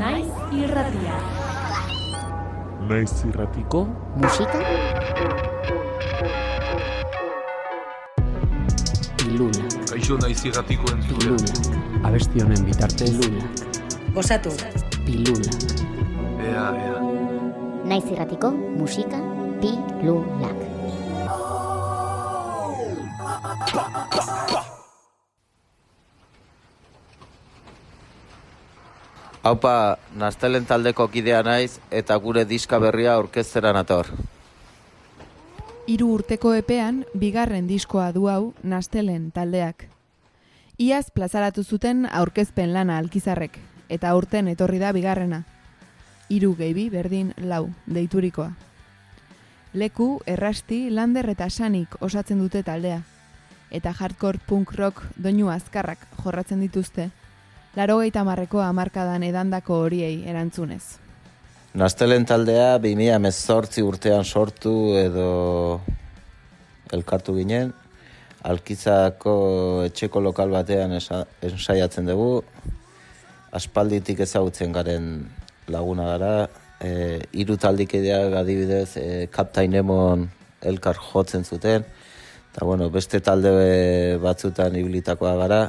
Naiz irratia. Naiz irratiko musika Pilula, Kaixo naiz irratiko entzule. pilula, abesti honen bitartez pilula, Gozatu. pilula. Ea, ea. Naiz irratiko musika pilulak. Haupa, Nastelen taldeko kidea naiz eta gure diska berria orkestera nator. Hiru urteko epean, bigarren diskoa du hau Nastelen taldeak. Iaz plazaratu zuten aurkezpen lana alkizarrek, eta aurten etorri da bigarrena. Hiru gehibi berdin lau, deiturikoa. Leku, errasti, lander eta sanik osatzen dute taldea. Eta hardcore punk rock doinu azkarrak jorratzen dituzte, laro marreko amarkadan edandako horiei erantzunez. Nastelen taldea 2018 urtean sortu edo elkartu ginen. Alkizako etxeko lokal batean ensaiatzen dugu. Aspalditik ezagutzen garen laguna gara. E, hiru taldikedeak adibidez e, Captain Emon elkar jotzen zuten. Eta bueno, beste talde batzutan ibilitakoa gara.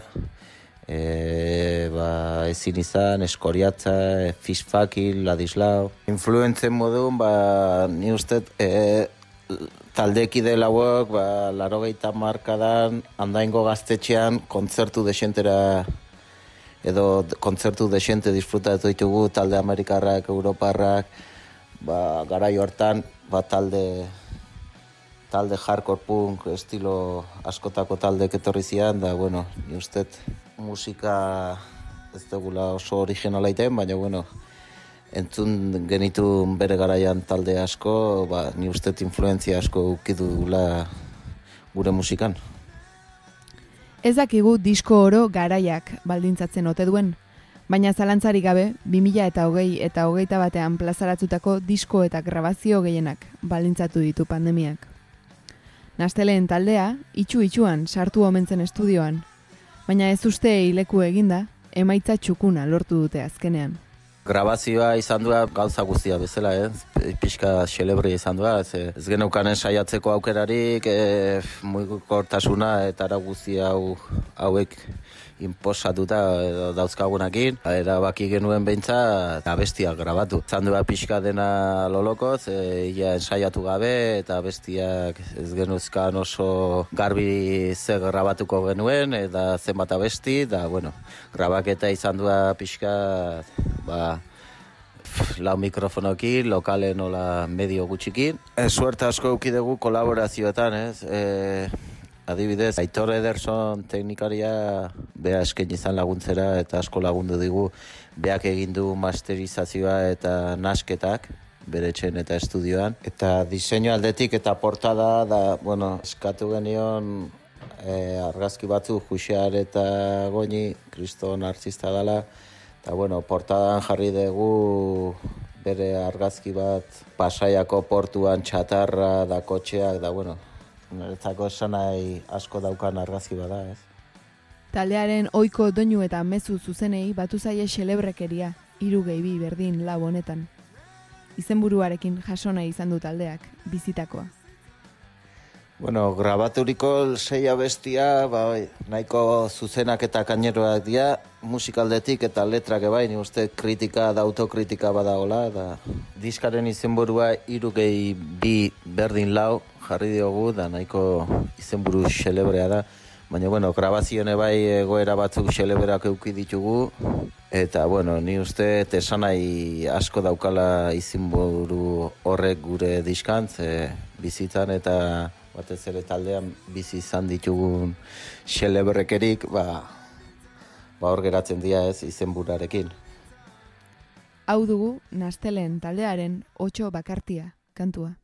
E, ba, ezin izan, eskoriatza, e, fishfakil, ladislau. Influentzen modun, ba, ni uste e, taldekide lauok, ba, laro markadan, handaingo gaztetxean, kontzertu desentera edo kontzertu desente disfrutatu ditugu talde amerikarrak, europarrak, ba, garai hortan, ba, talde talde hardcore punk estilo askotako taldek etorri zian, da, bueno, ni uste musika ez dugula oso originala iten, baina, bueno, entzun genitu bere garaian talde asko, ba, ni uste influentzia asko ukidula gure musikan. Ez dakigu disko oro garaiak baldintzatzen ote duen, baina zalantzari gabe 2000 eta hogei eta hogeita batean plazaratutako disko eta grabazio gehienak baldintzatu ditu pandemiak. Nasteleen taldea, itxu-itxuan sartu omentzen estudioan, baina ez uste hileku eginda, emaitza txukuna lortu dute azkenean. Grabazioa izan dua gauza guztia bezala, ez? Pixka xelebri izan dua, ez, ez geneukanen saiatzeko aukerarik, e, mugikortasuna eta ara guzti hau, hauek imposatuta dauzkagunakin, erabaki genuen beintza abestiak grabatu. Izan dua pixka dena lolokoz, e, ia ensaiatu gabe eta bestiak ez genuzkan oso garbi ze grabatuko genuen eta zenbat abesti, da bueno, grabaketa izan dua pixka ba, lau mikrofonokin, lokalen nola medio gutxikin. E, suerte asko eukidegu kolaborazioetan, ez? E, adibidez, Aitor Ederson teknikaria bea esken izan laguntzera eta asko lagundu digu beak egin du masterizazioa eta nasketak bere etxen eta estudioan. Eta diseinu aldetik eta portada da, bueno, eskatu genion e, argazki batzu Juxear eta Goñi, kriston artista dela, eta bueno, portadan jarri dugu bere argazki bat pasaiako portuan txatarra da kotxeak, da bueno, niretzako esan nahi asko daukan argazki bada, ez? Taldearen ohiko doinu eta mezu zuzenei batu zaie xelebrekeria, hiru gehibi berdin lau honetan. Izenburuarekin jasona izan du taldeak, bizitakoa. Bueno, grabaturiko sei abestia, ba, bai, nahiko zuzenak eta kaineroak dira, musikaldetik eta letrak bai, ni uste kritika da autokritika badagola, da diskaren izenburua hiru gehi bi berdin lau jarri diogu, da nahiko izenburu xelebrea da. Baina, bueno, grabazione bai egoera batzuk xeleberak euki ditugu, eta, bueno, ni uste tesanai asko daukala izenburu horrek gure diskantz, e, bizitzan eta batez ere taldean bizi izan ditugun xelebrekerik, ba, ba hor geratzen dira ez izenburarekin. Hau dugu Nastelen taldearen otxo bakartia kantua.